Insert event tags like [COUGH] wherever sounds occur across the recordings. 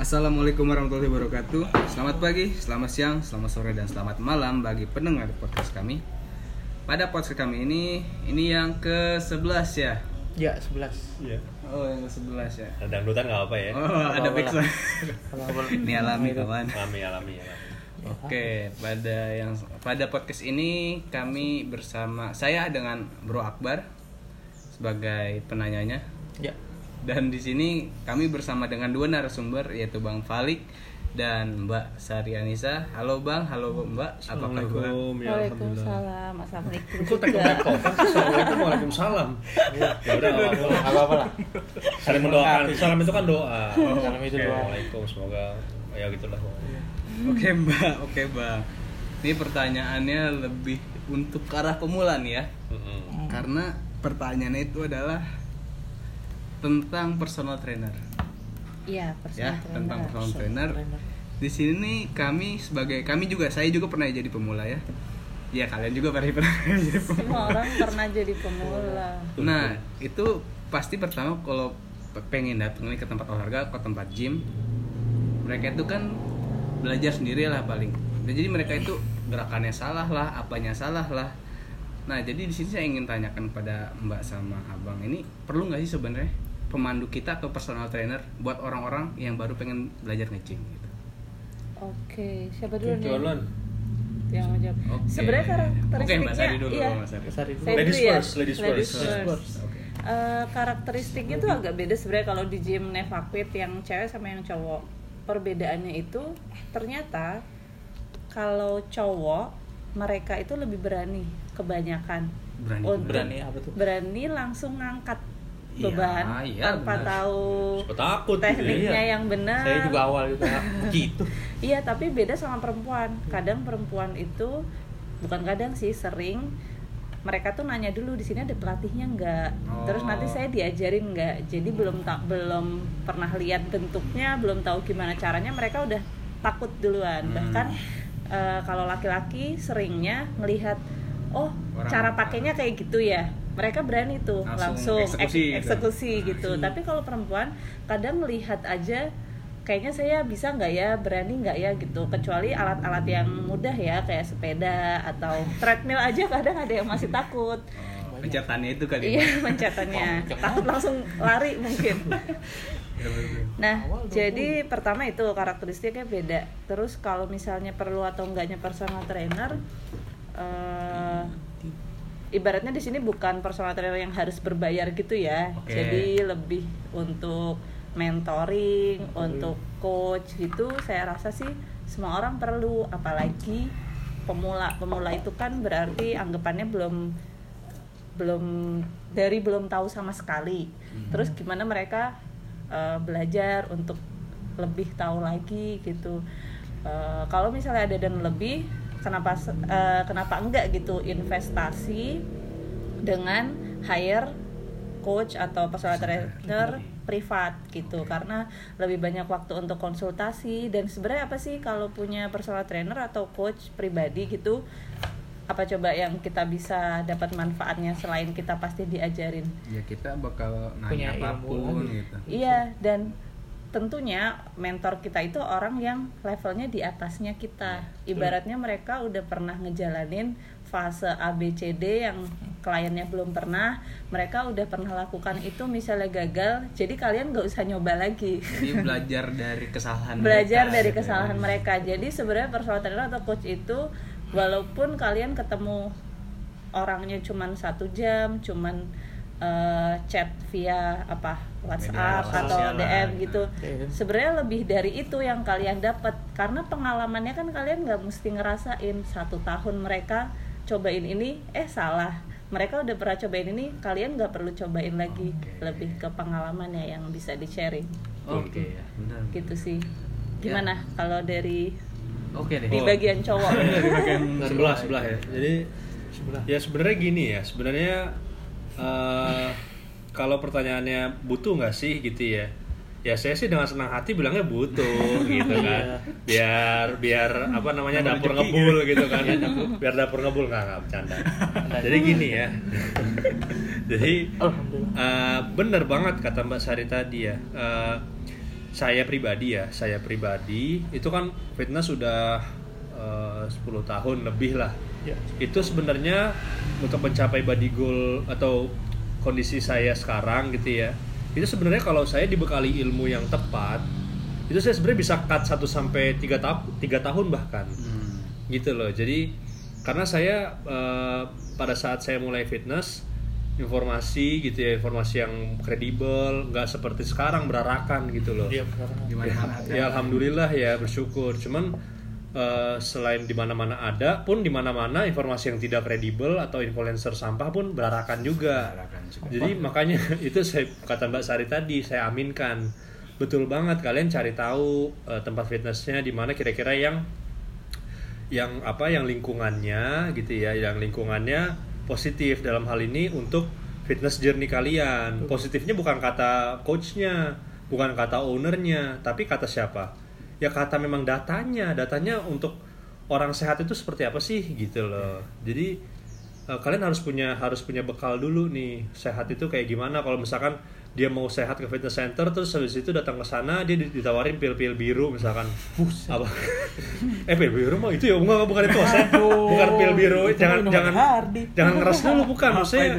Assalamualaikum warahmatullahi wabarakatuh Selamat pagi, selamat siang, selamat sore, dan selamat malam bagi pendengar podcast kami Pada podcast kami ini, ini yang ke-11 ya? Ya, 11. Iya. Oh yang ke-11 ya? Ada dangdutan nggak apa ya? Oh ada Apa-apa backsound. Ini alami kawan Alami, alami, alami. Oke, pada yang pada podcast ini kami bersama saya dengan Bro Akbar sebagai penanyanya Ya. Dan di sini kami bersama dengan dua narasumber yaitu Bang Falik dan Mbak Sari Anissa. Halo Bang, halo Mbak, apa kabar? Assalamualaikum, ya. Waalaikumsalam. Assalamualaikum Kok? Assalamualaikum, waalaikumsalam. Ya udah, nggak apa-apa. Apa apa lah. Saling mendoakan. Salam itu kan doa. Salam itu Oke, doa. Waalaikum, semoga ya gitulah. Oke Mbak, oke Bang. Ini pertanyaannya lebih untuk ke arah pemula nih ya. Karena pertanyaannya itu adalah tentang personal trainer. Iya, Ya, personal tentang trainer. personal trainer. Di sini nih kami sebagai kami juga saya juga pernah jadi pemula ya. Ya kalian juga pernah [LAUGHS] pernah jadi pemula. Semua orang pernah jadi pemula. Nah, itu pasti pertama kalau pe- pengen datang nih ke tempat olahraga, ke tempat gym, mereka itu kan belajar sendiri lah paling. Dan jadi mereka itu gerakannya salah lah, apanya salah lah. Nah, jadi di sini saya ingin tanyakan pada Mbak sama Abang ini perlu nggak sih sebenarnya pemandu kita atau personal trainer buat orang-orang yang baru pengen belajar nge-gym gitu. Oke, siapa dulu nih? Jualan. Yang mau jawab. Oke. Sebenarnya karakteristiknya Sari dulu, iya. Mbak Sari. Sari dulu. Saya Ladies dulu ya. first, ladies first. first. Oke. Eh, karakteristiknya tuh agak beda sebenarnya kalau di gym Nevakpit yang cewek sama yang cowok. Perbedaannya itu ternyata kalau cowok mereka itu lebih berani kebanyakan Berani. untuk Berani apa tuh? berani langsung ngangkat beban iya, tanpa benar. tahu takut gitu ya. tekniknya yang benar. Saya juga awal juga [LAUGHS] gitu. Iya, tapi beda sama perempuan. Kadang perempuan itu bukan kadang sih sering mereka tuh nanya dulu di sini ada pelatihnya nggak terus nanti Oh. saya diajarin nggak jadi belum tak belum pernah lihat bentuknya belum tahu gimana caranya mereka udah takut duluan Hmm. bahkan eh, kalau laki-laki seringnya melihat oh Orang- cara pakainya kayak gitu ya mereka berani tuh Langsung langsung, eksekusi ek- gitu. eksekusi gitu tapi kalau perempuan kadang melihat aja kayaknya saya bisa nggak ya berani nggak ya gitu kecuali alat-alat yang mudah ya kayak sepeda atau [LAUGHS] treadmill aja kadang ada yang masih takut Oh, pencetannya itu kali. iya Mbak. pencetannya [LAUGHS] takut langsung lari mungkin [LAUGHS] Ya, betul. nah jadi pertama itu karakteristiknya beda terus kalau misalnya perlu atau enggaknya personal trainer eh, ibaratnya di sini bukan personal trainer yang harus berbayar gitu ya. Oke. jadi lebih untuk mentoring untuk coach gitu saya rasa sih semua orang perlu. Apalagi pemula pemula itu kan berarti anggapannya belum belum dari belum tahu sama sekali. Terus gimana mereka eh, belajar untuk lebih tahu lagi gitu. Eh, kalau misalnya ada dan lebih kenapa eh, kenapa enggak gitu investasi dengan hire coach atau personal trainer privat gitu. Karena lebih banyak waktu untuk konsultasi. Dan sebenarnya apa sih kalau punya personal trainer atau coach pribadi gitu apa coba yang kita bisa dapat manfaatnya selain kita pasti diajarin? Ya kita bakal Punya nanya ilmu. apa pun gitu. Iya dan tentunya mentor kita itu orang yang levelnya di atasnya kita. Ibaratnya mereka udah pernah ngejalanin fase ABCD yang kliennya belum pernah. Mereka udah pernah lakukan itu misalnya gagal jadi kalian nggak usah nyoba lagi. Jadi belajar dari kesalahan [LAUGHS] belajar mereka, dari gitu ya. kesalahan mereka. Jadi sebenarnya personal trainer atau coach itu walaupun kalian ketemu orangnya cuman satu jam cuman eh, chat via apa WhatsApp Media atau lah, DM gitu. Iya. sebenarnya lebih dari itu yang kalian dapat. Karena pengalamannya kan kalian nggak mesti ngerasain satu tahun mereka cobain ini eh salah. Mereka udah pernah cobain ini kalian nggak perlu cobain lagi. Oke. lebih ke pengalamannya yang bisa di sharing oke. ya. Benar. Gitu sih. Gimana kalau dari oke deh. di Oh. bagian cowok? [LAUGHS] Sebelah sebelah ya. Jadi Sebelah. ya sebenarnya gini ya. Sebenarnya eh, kalau pertanyaannya butuh nggak sih gitu ya? Ya saya sih dengan senang hati bilangnya butuh [LAUGHS] gitu kan. Biar biar apa namanya Nambah dapur ngebul gitu. kan. Biar dapur ngebul. Nggak nggak bercanda. Jadi gini ya. [LAUGHS] Jadi eh, bener banget kata Mbak Sari tadi ya. Eh, saya pribadi ya, saya pribadi itu kan fitness sudah eh, 10 tahun lebih lah. Ya. Itu sebenarnya untuk mencapai body goal atau kondisi saya sekarang gitu ya. Itu sebenarnya kalau saya dibekali ilmu yang tepat, itu saya sebenarnya bisa cut 1 sampai 3 tahun 3 tahun bahkan Hmm. gitu loh jadi karena saya eh, pada saat saya mulai fitness informasi gitu ya informasi yang kredibel nggak seperti sekarang berarakan gitu loh Iya, mana-mana ada. ya alhamdulillah ya bersyukur cuman eh, selain di mana-mana ada pun di mana-mana informasi yang tidak kredibel atau influencer sampah pun berarakan juga. Berarakan juga. jadi makanya [LAUGHS] itu saya kata Mbak Sari tadi saya aminkan. Betul banget kalian cari tahu eh, tempat fitnessnya di mana kira-kira yang yang apa yang lingkungannya gitu ya yang lingkungannya positif. Dalam hal ini untuk fitness journey kalian. Positifnya bukan kata coachnya bukan kata ownernya tapi kata siapa ya kata memang datanya. Datanya untuk orang sehat itu seperti apa sih? Gitu loh. Jadi eh, kalian harus punya harus punya bekal dulu nih sehat itu kayak gimana. Kalau misalkan dia mau sehat ke fitness center terus habis itu datang ke sana dia ditawarin pil-pil biru misalkan. Apa? [LAUGHS] Eh pil biru mah itu ya enggak bukan itu saya bukan pil biru Itu jangan jangan jangan ngeres dulu bukan [LAUGHS] maksudnya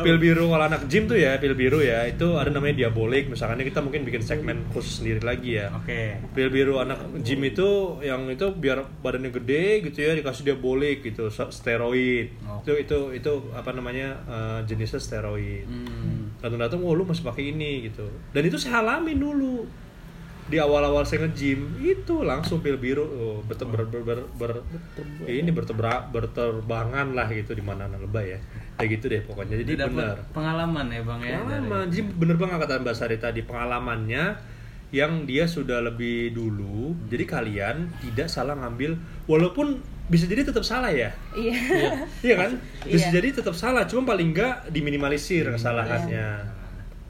pil biru kalau anak gym tuh ya pil biru ya itu ada namanya diabolik. Misalkan kita mungkin bikin segmen khusus sendiri lagi ya. Oke. pil biru anak gym itu yang itu biar badannya gede gitu ya dikasih diabolik gitu steroid. Oh. itu itu itu apa namanya eh, jenisnya steroid. Hmm. Datang-datang wah lu masih pakai ini gitu. Dan itu saya alamin dulu. Di awal-awal saya nge-gym itu langsung pil biru oh, berter, ber, ber, ber, ber- ini bertebra, berterbangan lah gitu di mana lebay ya. Kayak gitu deh pokoknya. Jadi benar. pengalaman ya bang ya. pengalaman. Jadi bener banget kata Mbak Sari tadi pengalamannya yang dia sudah lebih dulu. Jadi kalian tidak salah ngambil walaupun bisa jadi tetap salah ya? Iya. iya. Kan? Bisa Iya. jadi tetap salah cuma paling enggak diminimalisir kesalahannya.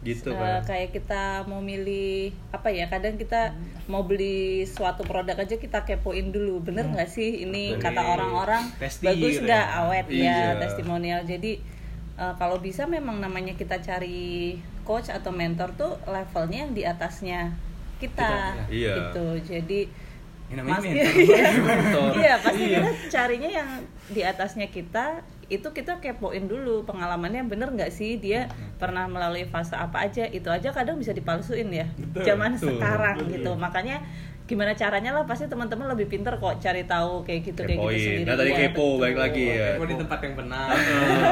Gitu Eh, kan kayak kita mau milih apa ya kadang kita mau beli suatu produk aja kita kepoin dulu. Bener nggak sih? Ini kata orang-orang bagus nggak? Ya. awet Iya. ya testimonial. Jadi eh, kalau bisa memang namanya kita cari coach atau mentor tuh levelnya yang di atasnya kita, Kita, iya. gitu. Jadi Ini namanya Mas- mentor. [LAUGHS] iya, Mentor. iya pasti Iya. kita carinya yang di atasnya kita itu kita kepoin dulu pengalamannya bener nggak sih dia pernah melalui fase apa aja itu aja kadang bisa dipalsuin ya Betul, zaman betul, sekarang betul. gitu makanya gimana caranya lah pasti teman-teman lebih pinter kok cari tahu kayak gitu kayak gitu kepoin sendiri nah tadi Iya, kepo betul. baik lagi ya Kepo di tempat yang benar. Eh,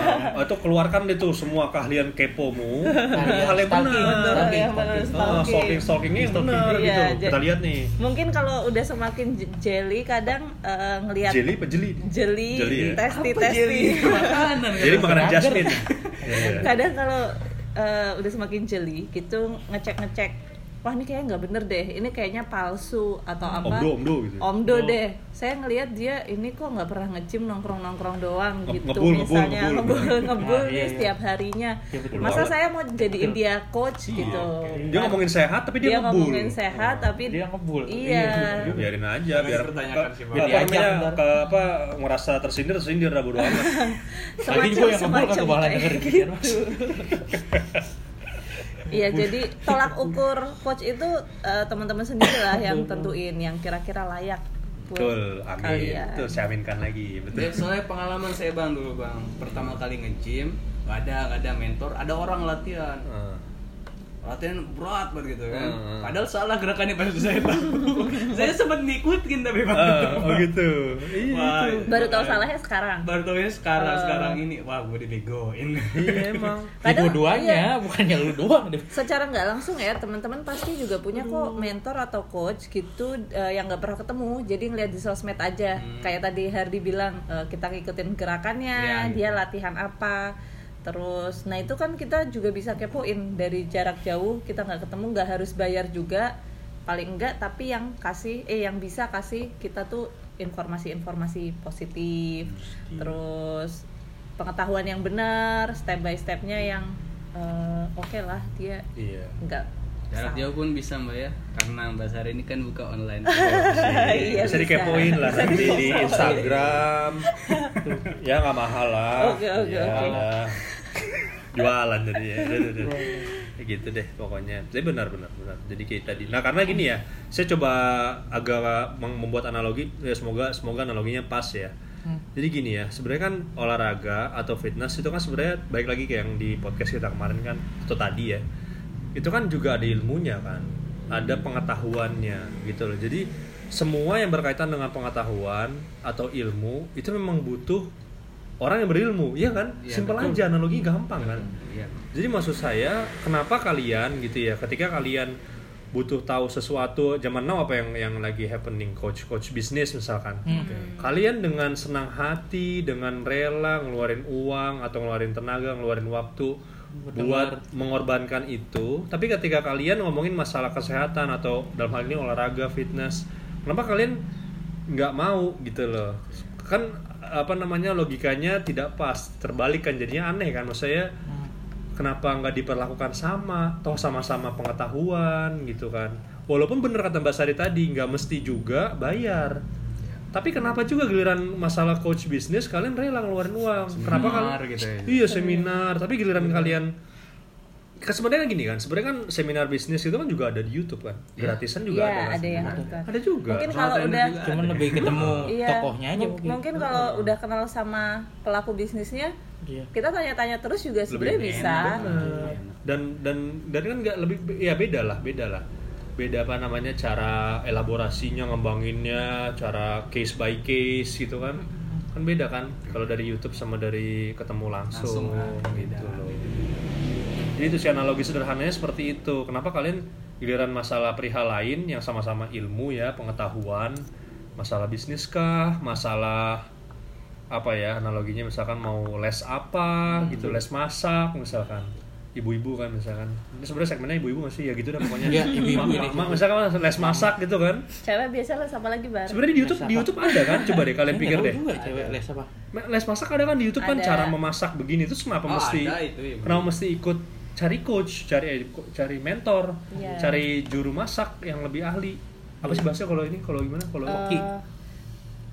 atau keluarkan deh tuh semua keahlian kepomu Keahlian hal yang benar Stalking, stalking. Ah, stalking. stalking yang benar Iya, gitu kita lihat nih mungkin kalau udah semakin j- jelly kadang eh, ngelihat jeli apa jeli jeli, Jeli ya? testi Apa testi jelly? Makanan. jadi kan? makanan. Jasmine [LAUGHS] Iya, iya. kadang kalau eh, udah semakin jeli gitu ngecek ngecek wah ini kayaknya nggak bener deh. Ini kayaknya palsu atau apa? Omdo omdo gitu. Omdo Oh. deh. Saya ngelihat dia ini kok nggak pernah ngecim nongkrong nongkrong doang Nge- gitu. ngebul, ngebul, misalnya ngebul. ngebul ngebul Ah, nih iya, iya. setiap harinya. Iya, betul. Masa banget. saya mau jadiin dia coach gitu? dia ngomongin sehat tapi dia, dia ngebul. ngomongin sehat tapi Dia ngebul. iya. Iya. biarin aja biar dipertanyakan ke- sih, ke- apa merasa tersindir tersindir lah bodo amat. [LAUGHS] Lagi juga yang ngebul denger gitu, Mas. [LAUGHS] Iya, jadi tolak ukur coach itu eh, teman-teman sendiri lah yang tentuin yang kira-kira layak betul amin. kalian. itu saya aminkan lagi betul. Ya, soalnya pengalaman saya bang dulu bang. Pertama kali nge-gym nggak ada nggak ada mentor ada orang latihan. Ah. Latihan berat banget gitu kan Hmm. padahal salah gerakannya pas saya tahu [LAUGHS] saya sempat ngikutin tapi Ah, oh gitu iya Wah, itu. Baru tahu salahnya sekarang. baru tahu sekarang Oh. sekarang ini wah gue dibegoin iya emang [LAUGHS] iya. duanya, bukannya lu doang deh. secara nggak langsung ya teman-teman pasti juga punya kok mentor atau coach gitu eh, yang nggak pernah ketemu jadi ngeliat di sosmed aja Hmm. kayak tadi Hardy bilang eh, kita ngikutin gerakannya Iya, dia gitu. latihan apa terus nah itu kan kita juga bisa kepoin dari jarak jauh kita nggak ketemu nggak harus bayar juga. Paling enggak tapi yang kasih eh yang bisa kasih kita tuh informasi-informasi positif. Terus pengetahuan yang benar step by stepnya yang eh, oke lah dia iya. enggak jarak jauh pun bisa mbak ya. Karena mbak Sari ini kan buka online. [LAUGHS] Iya, bisa bisa. dikepoin lah Bisa nanti di. Instagram. [LAUGHS] Ya nggak mahal lah. Oke, oke, Ya oke. jualan jadi ya. [LAUGHS] Udah. gitu deh pokoknya. Jadi benar benar benar. Jadi kayak tadi. Nah karena gini ya saya coba agak mem- membuat analogi. Ya semoga semoga analoginya pas ya. Hmm. jadi gini ya sebenarnya kan olahraga atau fitness itu kan sebenarnya baik lagi kayak yang di podcast kita kemarin kan atau tadi ya itu kan juga ada ilmunya kan ada pengetahuannya gitu loh. Jadi semua yang berkaitan dengan pengetahuan atau ilmu itu memang butuh orang yang berilmu iya kan? Iya, simpel aja analogi gampang kan? Iya. jadi maksud saya kenapa kalian gitu ya ketika kalian butuh tahu sesuatu zaman now apa yang yang lagi happening coach coach bisnis misalkan. Hmm. kalian dengan senang hati dengan rela ngeluarin uang atau ngeluarin tenaga ngeluarin waktu Mendengar. buat mengorbankan itu. Tapi ketika kalian ngomongin masalah kesehatan atau dalam hal ini olahraga fitness kenapa kalian nggak mau gitu loh? Kan apa namanya logikanya tidak pas. Terbalik kan jadinya aneh kan? Maksud saya Hmm. kenapa nggak diperlakukan sama toh sama-sama pengetahuan gitu kan? Walaupun bener kata Mbak Sari tadi nggak mesti juga bayar tapi kenapa juga giliran masalah coach bisnis kalian rela ngeluarin uang kenapa Seminar kalian gitu ya. iya seminar tapi giliran kalian kan sebenarnya gini kan sebenarnya kan seminar bisnis itu kan juga ada di YouTube kan gratisan juga Iya, ada kan ada yang bukan. ada juga Mungkin kalau udah juga. Cuman lebih ketemu [LAUGHS] Iya, tokohnya aja mung- mungkin. mungkin kalau udah kenal sama pelaku bisnisnya, Iya. kita tanya-tanya terus juga sebenarnya bisa. Bener. dan dan dan kan nggak lebih ya beda lah beda lah beda apa namanya cara elaborasinya ngembanginnya cara case by case gitu kan. Kan beda kan kalau dari YouTube sama dari ketemu langsung, Langsung, beda, gitu loh. Jadi itu sih analogi sederhananya seperti itu. Kenapa kalian giliran masalah perihal lain yang sama-sama ilmu ya pengetahuan masalah bisnis kah masalah apa ya analoginya misalkan mau les apa gitu les masak misalkan ibu-ibu kan misalkan. Ini sebenarnya segmennya ibu-ibu nggak sih? Ya gitu dah pokoknya. Iya, ibu-ibu Ma- ini. ma- ma- misalkan les masak gitu kan. Cewek biasa lah sama lagi bar. sebenarnya di YouTube Les di apa? YouTube ada kan? Coba deh kalian pikir deh. juga cewek les apa. Les masak ada kan di YouTube kan? Cara memasak begini terus kenapa Oh, mesti ada itu, iya, kenapa mesti ikut cari coach cari eh, cari mentor Iya. cari juru masak yang lebih ahli? Apa sih bahasa kalau ini? Kalau gimana? Kalau Eh,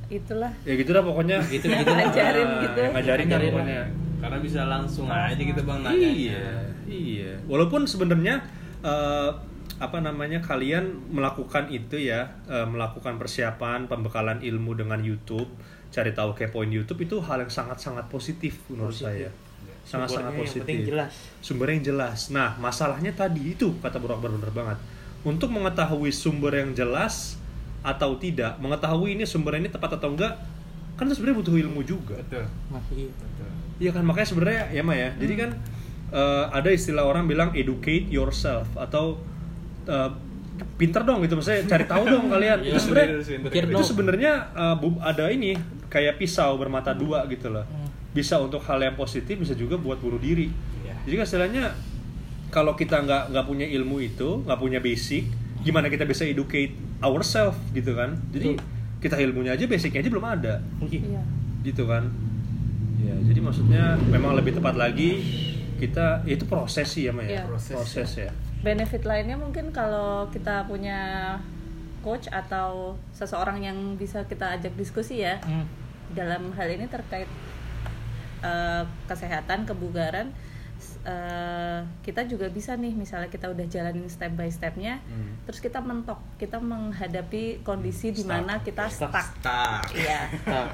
itulah. Ya gitu dah pokoknya. Gitu gitu. Ngajarin Ah, gitu. yang ngajarin kan Ngajarin. pokoknya Karena bisa langsung aja gitu bang nanya. iya iya walaupun sebenarnya eh, apa namanya kalian melakukan itu ya eh, melakukan persiapan pembekalan ilmu dengan YouTube cari tahu kepoin YouTube itu hal yang sangat sangat positif menurut Positif. saya sangat sangat Sumbernya yang positif penting jelas. sumber yang jelas nah masalahnya tadi itu kata Bro Akbar bener banget untuk mengetahui sumber yang jelas atau tidak mengetahui ini sumber ini tepat atau enggak kan sebenarnya butuh ilmu juga Betul. Masih Betul. Iya kan makanya sebenarnya ya Ma ya. Jadi kan eh, ada istilah orang bilang educate yourself atau eh, pinter dong gitu maksudnya cari tahu dong [LAUGHS] kalian. Iya, itu sebenarnya itu sebenarnya eh, bu- ada ini kayak pisau bermata dua gitu loh. Hmm. Bisa untuk hal yang positif bisa juga buat bunuh diri. Iya. Jadi kan istilahnya kalau kita nggak nggak punya ilmu itu, nggak punya basic, gimana kita bisa educate ourselves gitu kan? Jadi kita ilmunya aja basicnya aja belum ada Iya. gitu kan ya jadi maksudnya memang lebih tepat lagi kita ya itu proses sih ya Maya Iya. proses, ya Benefit lainnya mungkin kalau kita punya coach atau seseorang yang bisa kita ajak diskusi ya Hmm. dalam hal ini terkait eh, kesehatan kebugaran eh, kita juga bisa nih misalnya kita udah jalanin step by stepnya Hmm. terus kita mentok kita menghadapi kondisi di mana kita Stuck. stuck iya tak.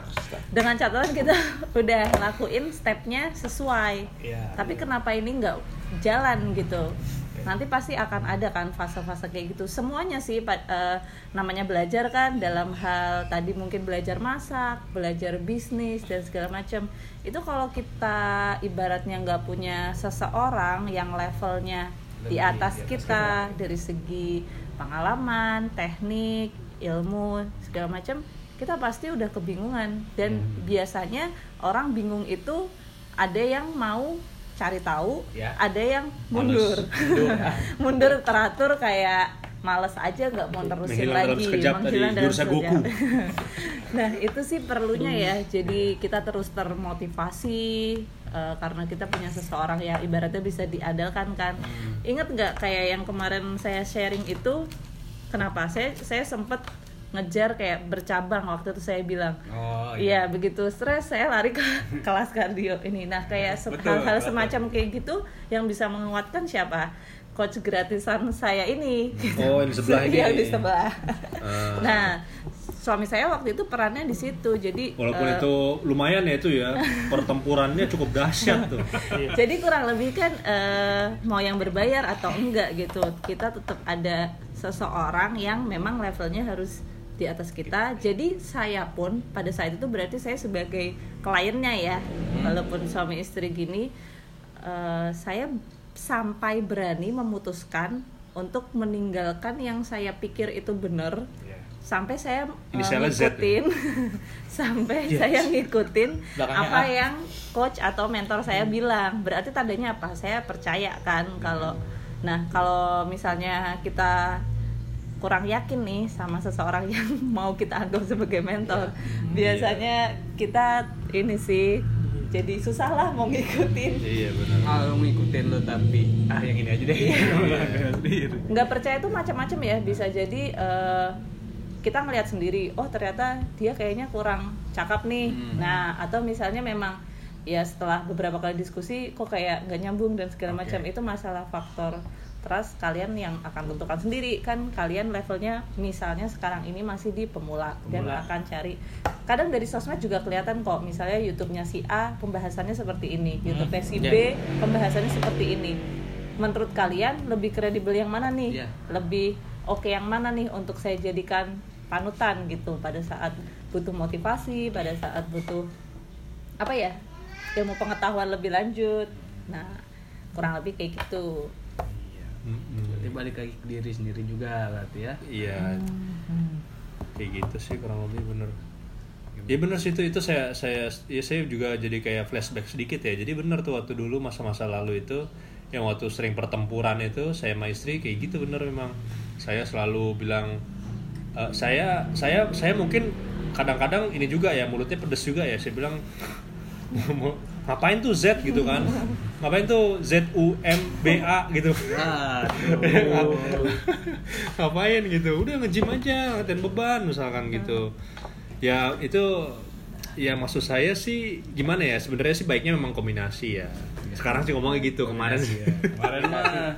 dengan catatan kita [LAUGHS] udah lakuin stepnya sesuai Iya. tapi kenapa ini nggak jalan gitu nanti pasti akan ada kan fase-fase kayak gitu. Semuanya sih pa- eh, namanya belajar kan dalam hal tadi mungkin belajar masak belajar bisnis dan segala macam. Itu kalau kita ibaratnya nggak punya seseorang yang levelnya di Lebih atas di atas kita. dari segi pengalaman teknik ilmu segala macam kita pasti udah kebingungan. Dan Hmm. biasanya orang bingung itu ada yang mau cari tahu, Ya. ada yang mundur, Mundur, ya. [LAUGHS] mundur teratur kayak males aja nggak mau terusin Menghilang dalam lagi, tadi, menghilang dalam Goku. sekejap. [LAUGHS] nah itu sih perlunya ya, jadi kita terus termotivasi eh, karena kita punya seseorang yang ibaratnya bisa diandalkan kan. Hmm. Ingat nggak kayak yang kemarin saya sharing itu, kenapa saya saya sempet ngejar kayak bercabang waktu itu saya bilang Oh Iya begitu stres saya lari ke [LAUGHS] kelas kardio ini. Nah kayak Betul, hal-hal semacam kayak gitu yang bisa menguatkan siapa? coach gratisan saya ini. Oh, yang di sebelah [LAUGHS] ini. yang di sebelah. Ah. Nah, suami saya waktu itu perannya di situ. Jadi Walaupun eh, itu lumayan ya itu ya pertempurannya cukup dahsyat tuh. [LAUGHS] jadi kurang lebih kan eh, mau yang berbayar atau enggak gitu kita tetap ada seseorang yang memang levelnya harus di atas kita. Jadi saya pun pada saat itu berarti saya sebagai kliennya ya walaupun suami istri gini eh, saya sampai berani memutuskan untuk meninggalkan yang saya pikir itu benar. Sampai saya ya? ngikutin. [LAUGHS] Sampai saya ngikutin Belakangnya apa A. yang coach atau mentor saya bilang. Berarti tandanya apa? Saya percaya kan kalau nah kalau misalnya kita kurang yakin nih sama seseorang yang [LAUGHS] mau kita anggap sebagai mentor. Biasanya kita ini sih jadi susah lah mau ngikutin. Iya benar. kalau ngikutin lo tapi ah yang ini aja deh. [LAUGHS] Nggak percaya itu macam-macam ya bisa jadi eh, kita ngelihat sendiri oh ternyata dia kayaknya kurang cakep nih. Hmm. nah atau misalnya memang ya setelah beberapa kali diskusi kok kayak nggak nyambung dan segala Oke. macam itu masalah faktor trust kalian yang akan tentukan sendiri. Kan kalian levelnya misalnya sekarang ini masih di pemula, dan Pemula. akan cari. Kadang dari sosmed juga kelihatan kok misalnya YouTube-nya si A pembahasannya seperti ini. YouTube-nya si ya. B pembahasannya seperti ini. Menurut kalian lebih kredibel yang mana nih? Iya. lebih oke yang mana nih untuk saya jadikan panutan gitu? Pada saat butuh motivasi pada saat butuh apa ya ilmu pengetahuan lebih lanjut. Nah kurang lebih kayak gitu Mm-mm. Berarti balik lagi ke diri sendiri juga berarti ya Iya. Kayak gitu sih kurang lebih bener. Iya bener sih itu itu saya saya ya saya juga jadi kayak flashback sedikit ya. Jadi bener tuh waktu dulu masa-masa lalu itu yang waktu sering pertempuran itu saya sama istri kayak gitu bener memang. Saya selalu bilang "Eh, saya saya saya mungkin kadang-kadang ini juga ya mulutnya pedes juga ya. Saya bilang [LAUGHS] "Mau- ngapain tuh Z gitu kan? [LAUGHS] Ngapain tuh Z U M B A gitu. [LAUGHS] Ngapain gitu? Udah nge-gym aja ngatain beban misalkan gitu. Ya itu ya maksud saya sih gimana ya? Sebenarnya sih baiknya memang kombinasi ya. Sekarang sih ngomongnya gitu kemarin ya. kemarin mah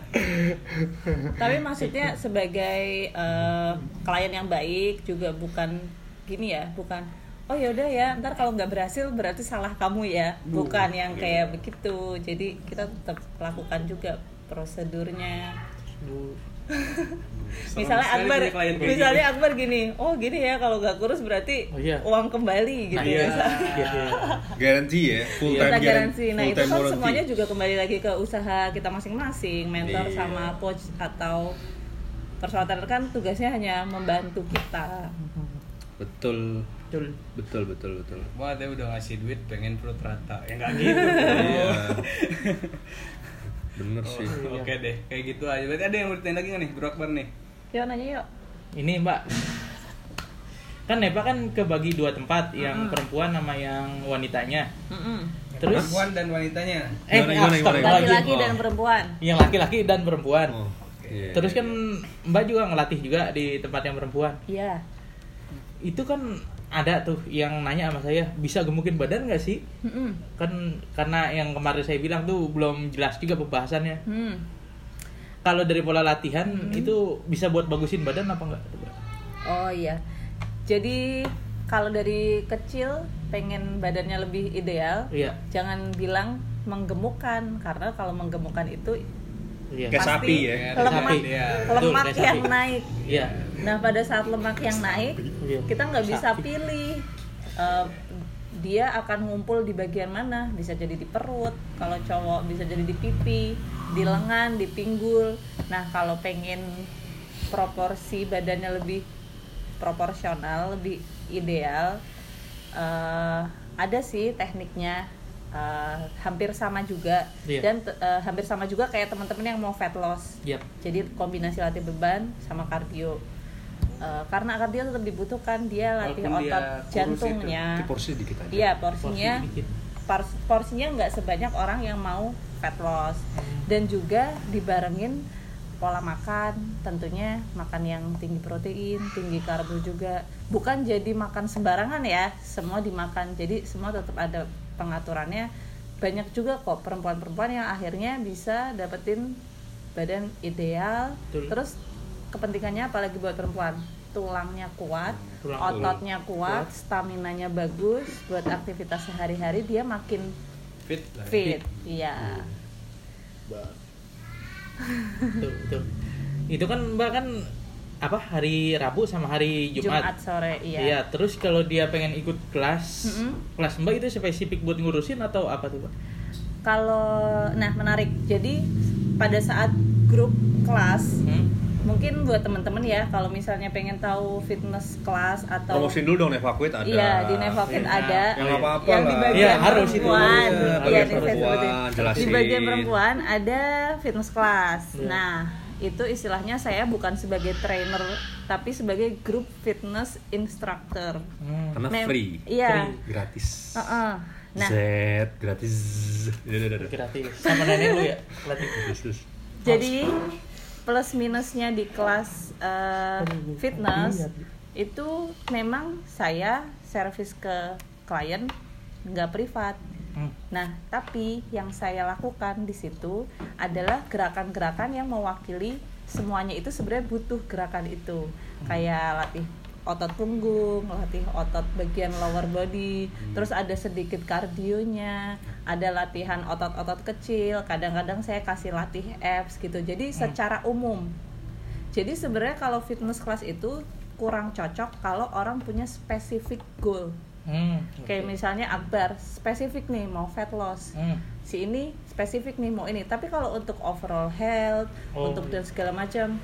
[LAUGHS] tapi maksudnya sebagai eh, klien yang baik juga bukan gini ya bukan oh yaudah ya ntar kalau nggak berhasil berarti salah kamu ya bukan yang kayak begitu jadi kita tetap lakukan juga prosedurnya [LAUGHS] misalnya Akbar misalnya Akbar gini oh gini ya kalau nggak kurus berarti Oh, iya. uang kembali gitu Nah, iya. Iya, iya. garansi ya full kita time garansi. Nah full itu time kan warranty. semuanya juga kembali lagi ke usaha kita masing-masing, mentor Iya. sama coach atau personal trainer kan tugasnya hanya membantu kita. betul Betul. betul betul betul Wah, dia udah ngasih duit pengen perut rata. Ya enggak [LAUGHS] gitu. Iya. [LAUGHS] bener Oh, sih Oke deh, kayak gitu aja. Berarti ada yang mau ditanya lagi nggak nih, Bro Akbar nih? Yuk nanya yuk. Ini Mbak, kan Neva kan kebagi dua tempat, yang perempuan sama yang wanitanya. Mm-mm. Terus perempuan dan wanitanya. eh Gimana, gimana, gimana? astagfirullahaladzim. Laki-laki dan perempuan. yang laki-laki dan perempuan. oh, iya, Terus iya. kan Mbak juga ngelatih juga di tempat yang perempuan. Iya. Itu kan ada tuh yang nanya sama saya, bisa gemukin badan nggak sih? Mm-mm. Kan karena yang kemarin saya bilang tuh belum jelas juga pembahasannya. Hmm. Kalau dari pola latihan itu bisa buat bagusin badan apa enggak? Oh iya. Jadi kalau dari kecil pengen badannya lebih ideal, Iya. jangan bilang menggemukkan karena kalau menggemukkan itu Iya. Kayak sapi ya. Lemak sapi, iya. Betul, lemak yang naik. Iya. Nah pada saat lemak yang naik, Iya. kita nggak bisa Sapi. pilih eh, dia akan ngumpul di bagian mana. Bisa jadi di perut, kalau cowok bisa jadi di pipi, di lengan, di pinggul. Nah kalau pengen proporsi badannya lebih proporsional, lebih ideal, eh, ada sih tekniknya. Eh, hampir sama juga. Iya. dan eh, hampir sama juga kayak teman-teman yang mau fat loss. Yap. jadi kombinasi latih beban sama kardio. Eh, karena kardio tetap dibutuhkan dia latih Walaupun dia otot kurus jantungnya. Itu porsi dikit aja. Iya Porsi porsinya dikit. pors- porsinya nggak sebanyak orang yang mau fat loss. Dan juga dibarengin pola makan. Tentunya makan yang tinggi protein tinggi karbo juga. Bukan jadi makan sembarangan ya semua dimakan. Jadi semua tetap ada pengaturannya. Banyak juga kok perempuan-perempuan yang akhirnya bisa dapetin badan ideal. Betul. terus kepentingannya apalagi buat perempuan? Tulangnya kuat Tulang. ototnya kuat staminanya bagus. Buat aktivitas sehari-hari dia makin fit lah. fit. Iya. [LAUGHS] Betul, betul. Itu kan Mbak kan apa hari Rabu sama hari Jumat, Jumat. sore iya, Iya, terus kalau dia pengen ikut kelas, Mm-mm. kelas Mbak itu spesifik buat ngurusin atau apa tuh, Mbak? kalau nah menarik jadi pada saat grup kelas Hmm? mungkin buat teman-teman ya kalau misalnya pengen tahu fitness kelas atau Promosiin dulu dong Evacuate ada. Iya di Nevokit Iya. ada Yang apa-apa yang di lah. bagian Iya, harus itu. perempuan Iya, bagian di bagian perempuan ada fitness class Iya. nah itu istilahnya saya bukan sebagai trainer tapi sebagai group fitness instructor Hmm. Karena Mem- free. iya Gratis. Heeh. nah Z gratis. Gratis. Sama nenek lu ya? Gratis. Jadi plus minusnya di kelas eh, fitness itu memang saya servis ke klien nggak privat Hmm. Nah, tapi yang saya lakukan di situ adalah gerakan-gerakan yang mewakili semuanya itu sebenarnya butuh gerakan itu. Kayak latih otot punggung, latih otot bagian lower body, terus ada sedikit kardionya, ada latihan otot-otot kecil, kadang-kadang saya kasih latih abs gitu. Jadi secara umum. Jadi sebenarnya kalau fitness class itu kurang cocok kalau orang punya spesifik goal. Hmm. Kayak misalnya Akbar spesifik nih mau fat loss. Hmm. Si ini spesifik nih mau ini. Tapi kalau untuk overall health, Oh, untuk iya. dan segala macam,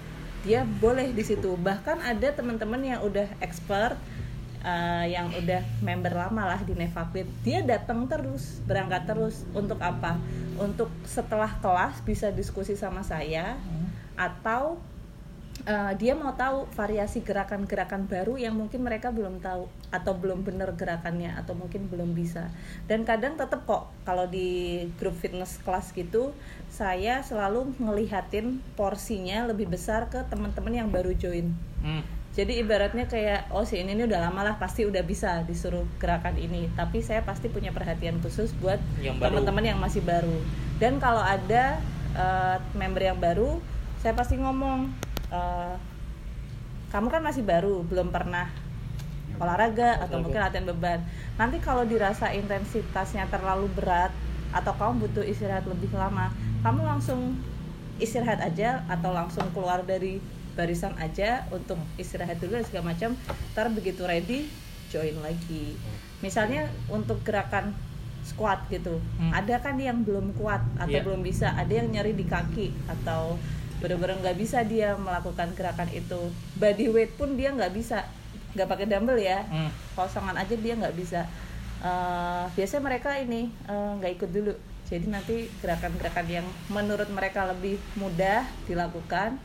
dia boleh di situ. Bahkan ada teman-teman yang udah expert uh, yang udah member lama lah di Nevapit, dia datang terus, berangkat terus untuk apa? Untuk setelah kelas bisa diskusi sama saya Hmm. atau uh, dia mau tahu variasi gerakan-gerakan baru yang mungkin mereka belum tahu atau belum benar gerakannya atau mungkin belum bisa. Dan kadang tetap kok kalau di grup fitness kelas gitu saya selalu ngelihatin porsinya lebih besar ke teman-teman yang baru join. Hmm. jadi ibaratnya kayak oh si ini, ini udah lama lah pasti udah bisa disuruh gerakan ini. Tapi saya pasti punya perhatian khusus buat teman-teman yang masih baru. Dan kalau ada eh, member yang baru saya pasti ngomong eh, kamu kan masih baru belum pernah olahraga atau Olahraga. mungkin latihan beban nanti kalau dirasa intensitasnya terlalu berat atau kamu butuh istirahat lebih lama kamu langsung istirahat aja atau langsung keluar dari barisan aja untuk istirahat dulu dan segala macam ntar begitu ready join lagi misalnya untuk gerakan squat gitu Hmm. ada kan yang belum kuat atau Iya. belum bisa ada yang nyeri di kaki atau bener-bener nggak bisa dia melakukan gerakan itu. Body weight pun dia nggak bisa. Nggak pakai dumbbell ya. Hmm. kosongan aja dia nggak bisa. Eh, biasanya mereka ini eh, nggak ikut dulu. Jadi nanti gerakan-gerakan yang menurut mereka lebih mudah dilakukan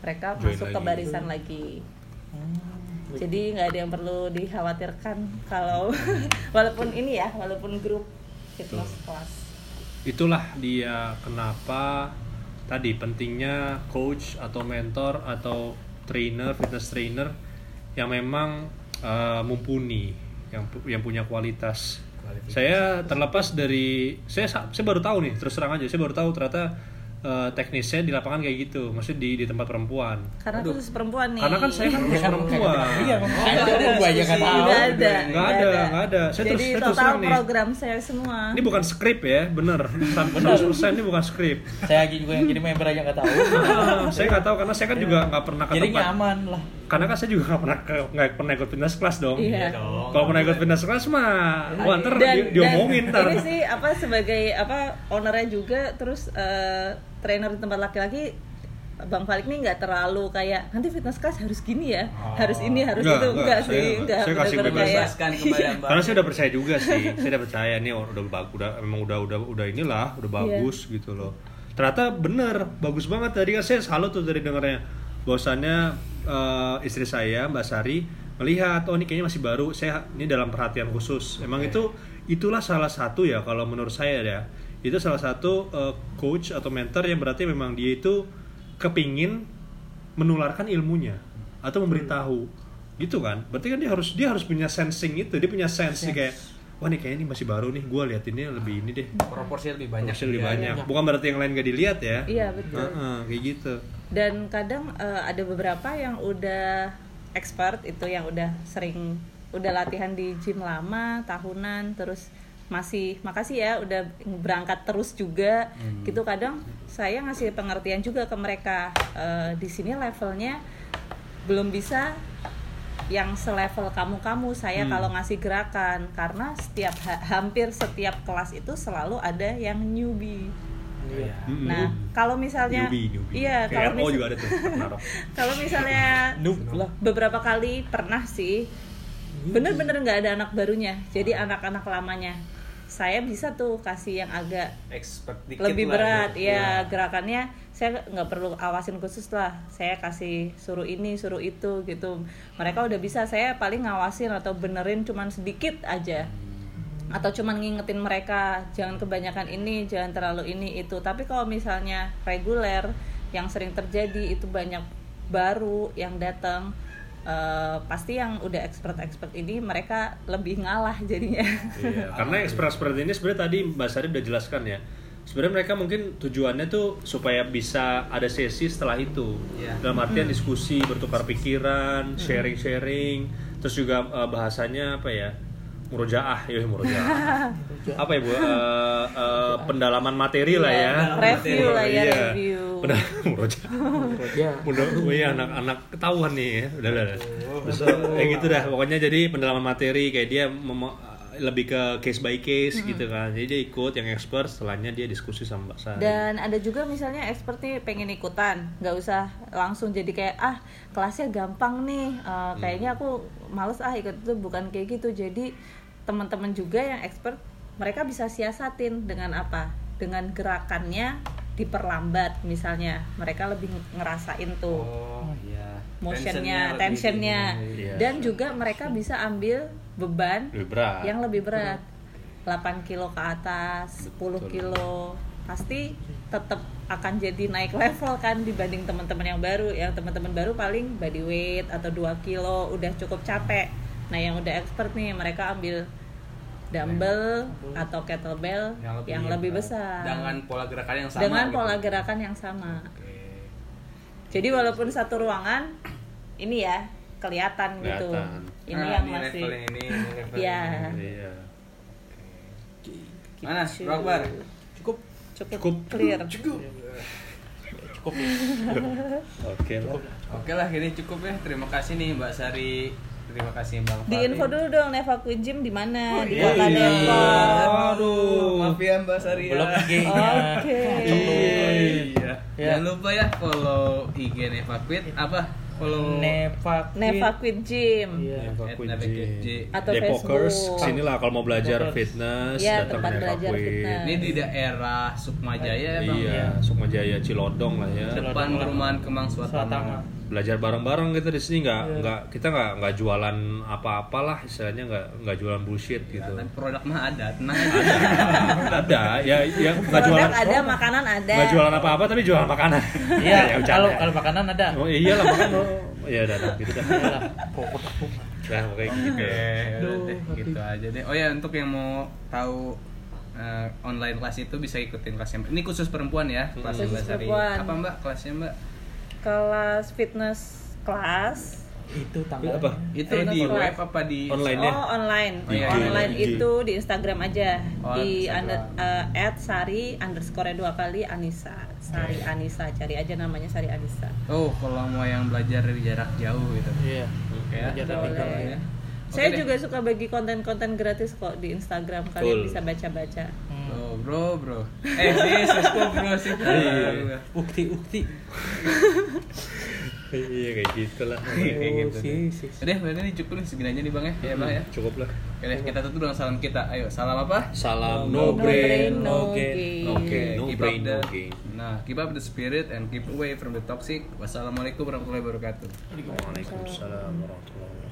mereka Join masuk ke barisan lagi. Hmm. jadi nggak ada yang perlu dikhawatirkan kalau [LAUGHS] walaupun ini ya walaupun grup fitness kelas Itulah dia kenapa tadi pentingnya coach atau mentor atau trainer, fitness trainer yang memang eh, mumpuni, yang yang punya kualitas. Kualifikasi. Saya terlepas dari saya sa- saya baru tahu nih, terus terang aja saya baru tahu ternyata eh, teknisnya di lapangan kayak gitu, maksudnya di di tempat perempuan. karena khusus perempuan nih Karena kan saya kan khusus perempuan. Iya, saya gue aja kan tahu. nggak ada Nggak ada, nggak ada. Saya terus- jadi saya terus total nih. program saya semua Ini bukan skrip ya, bener. 100% ini bukan skrip. Saya lagi juga yang jadi member aja nggak tahu. Ah, [LAUGHS] saya nggak tahu karena saya kan juga nggak pernah ke Jadi tempat nyaman lah. karena kan saya juga nggak pernah ke nggak pernah ikut fitness class dong Iya. dong. kalau pernah ikut fitness class mah wah ntar dan, di- diomongin ntar ini sih apa sebagai apa ownernya juga terus eh, trainer di tempat laki-laki Bang Falik nih nggak terlalu kayak nanti fitness class harus gini ya, harus ini harus Enggak, itu enggak. enggak, Saya sih, enggak. enggak. Saya kasih bener-bener bebas. kayak Bebaskan kepada Mbak. karena saya udah percaya juga sih saya udah percaya nih oh, udah bagus udah memang udah udah udah inilah udah Iya. bagus gitu loh ternyata bener bagus banget tadi kan saya salut tuh tadi dengarnya bahwasannya eh, istri saya Mbak Sari melihat oh ini kayaknya masih baru saya ini dalam perhatian khusus emang itu itulah salah satu ya kalau menurut saya ya itu salah satu eh, coach atau mentor yang berarti memang dia itu kepingin menularkan ilmunya atau memberitahu. Gitu kan? Berarti kan dia harus dia harus punya sensing itu. Dia punya sense kayak wah nih kayaknya ini masih baru nih gue liatinnya lebih ini deh. Proporsi lebih banyak Masih lebih juga. banyak. Bukan berarti yang lain gak dilihat ya? Iya, betul. Heeh, kayak gitu. Dan kadang eh, ada beberapa yang udah expert itu yang udah sering udah latihan di gym lama tahunan terus masih makasih ya udah berangkat terus juga. Gitu kadang saya ngasih pengertian juga ke mereka. Eh, di sini levelnya belum bisa yang selevel kamu-kamu. Saya Hmm. kalau ngasih gerakan karena setiap ha- hampir setiap kelas itu selalu ada yang newbie. Iya. Mm-mm. Nah, kalau misalnya newbie newbie. iya, kalau RO mis- juga ada tuh [LAUGHS] kalau misalnya beberapa kali pernah sih. Bener-bener nggak ada anak barunya jadi anak-anak lamanya saya bisa tuh kasih yang agak expert dikit lebih lah berat. gitu. ya gerakannya saya nggak perlu awasin khusus lah. Saya kasih suruh ini suruh itu gitu. Mereka udah bisa saya paling ngawasin atau benerin cuman sedikit aja. Atau cuman ngingetin mereka jangan kebanyakan ini jangan terlalu ini itu. Tapi kalau misalnya reguler yang sering terjadi itu banyak baru yang datang eh, pasti yang udah expert expert ini mereka lebih ngalah jadinya Iya, [LAUGHS] karena expert-expert ini sebenarnya tadi Mbak Sari udah jelaskan ya. Sebenarnya mereka mungkin tujuannya tuh supaya bisa ada sesi setelah itu. Iya. Dalam artian diskusi, bertukar pikiran, sharing-sharing, terus juga eh, bahasanya apa ya? Murojaah, ya murojaah. apa ya Bu? Eh, eh, pendalaman materi lah ya. review lah ya Iya. review Pendalaman [LAUGHS] murojaah. Ya. Mudah, oh iya anak-anak ketahuan nih ya. Udah udah. udah. Terus, kayak gitu dah. Pokoknya jadi pendalaman materi kayak dia mem- lebih ke case by case gitu kan. Jadi dia ikut yang expert, setelahnya dia diskusi sama Mbak Sari. dan ada juga misalnya expert nih pengen ikutan nggak usah langsung jadi kayak ah kelasnya gampang nih eh, kayaknya aku males ah ikut itu bukan kayak gitu jadi teman-teman juga yang expert mereka bisa siasatin dengan apa dengan gerakannya diperlambat misalnya mereka lebih ngerasain tuh oh iya motionnya tensionnya. Iya. dan juga mereka bisa ambil beban lebih berat. yang lebih berat 8 kilo ke atas 10 Betul. kilo pasti tetap akan jadi naik level kan dibanding teman-teman yang baru yang teman-teman baru paling body weight atau 2 kilo udah cukup capek nah yang udah expert nih mereka ambil dumbbell atau kettlebell yang lebih, besar dengan pola gerakan yang sama dengan gitu. pola gerakan yang sama Oke. jadi walaupun satu ruangan ini ya kelihatan, gitu Kelihatan. ini Ah, yang ini masih level yang ini, ini level Iya. yang ini. Iya. mana Gitu. Akbar Cukup. cukup, Cukup. clear Cukup. [LAUGHS] Oke lah. oke lah ini cukup ya terima kasih nih Mbak Sari terima kasih Bang di info dulu dong Neva Queen Gym di mana di iya. kota Depok Aduh, maaf ya Mbak Sari ya. Belum IG-nya. Oke. Iya. Ya. Jangan lupa ya follow IG Neva Quit apa? Follow Neva. Neva Queen Gym Iya. Neva Queen Neva G. Queen G. Atau Depokers, Facebook. ke sini lah kalau mau belajar Depokers. fitness, Iya, datang tempat ke Neva belajar Queen. fitness. Ini di daerah Sukmajaya ya Bang. Iya, Sukma Jaya Cilodong lah ya. Cilodong. Depan perumahan Kemang Swatama. Belajar bareng-bareng kita di sini nggak Iya. nggak kita nggak nggak jualan apa-apalah istilahnya nggak nggak jualan bullshit gitu Tapi produk mah ada, tenang aja. ada ya ya nggak Produk jualan ada, makanan ada. nggak jualan apa-apa tapi jualan makanan Iya, [LAUGHS] Ya, kalau kalau makanan ada. oh iya lah makan oh. ya udah udah, gitu dah Iyalah, pokok pokoknya gitu Oke, Aduh, deh, gitu aja deh. Oh ya, untuk yang mau tahu eh, online kelas itu bisa ikutin kelasnya. Ini khusus perempuan ya, kelas Khusus Mbak Sari. perempuan. Apa Mbak kelasnya Mbak? Kelas fitness kelas. itu tanggal Apa? Itu di web apa di Online Oh, online. Oh, iya, online iya. itu di Instagram aja. Oh, di Instagram. under, at sari underscore dua kali Anissa. Sari Anissa, cari aja namanya Sari Anissa. Oh, kalau mau yang belajar dari jarak jauh gitu. Iya. Oke ya. Belajar dari Boleh. jauh. ya. Saya deh. juga suka bagi konten-konten gratis kok di Instagram. Kalian Betul. bisa baca-baca. Hmm. Bro, bro, bro. Eh, sis, kok bro sih. Iya. Ukti ukti. iya kayak gitulah [LAUGHS] Iya, kayak gitu. Oh, si. Udah, berarti ini cukup nih segini aja nih Bang ya. Ya, Bang ya. cukup lah Oke kita tutup dengan salam kita. Ayo, salam apa? salam No brain no gain. Oke, no brain, no gain. Nah, keep up the spirit and keep away from the toxic. Wassalamualaikum warahmatullahi wabarakatuh. Waalaikumsalam warahmatullahi wabarakatuh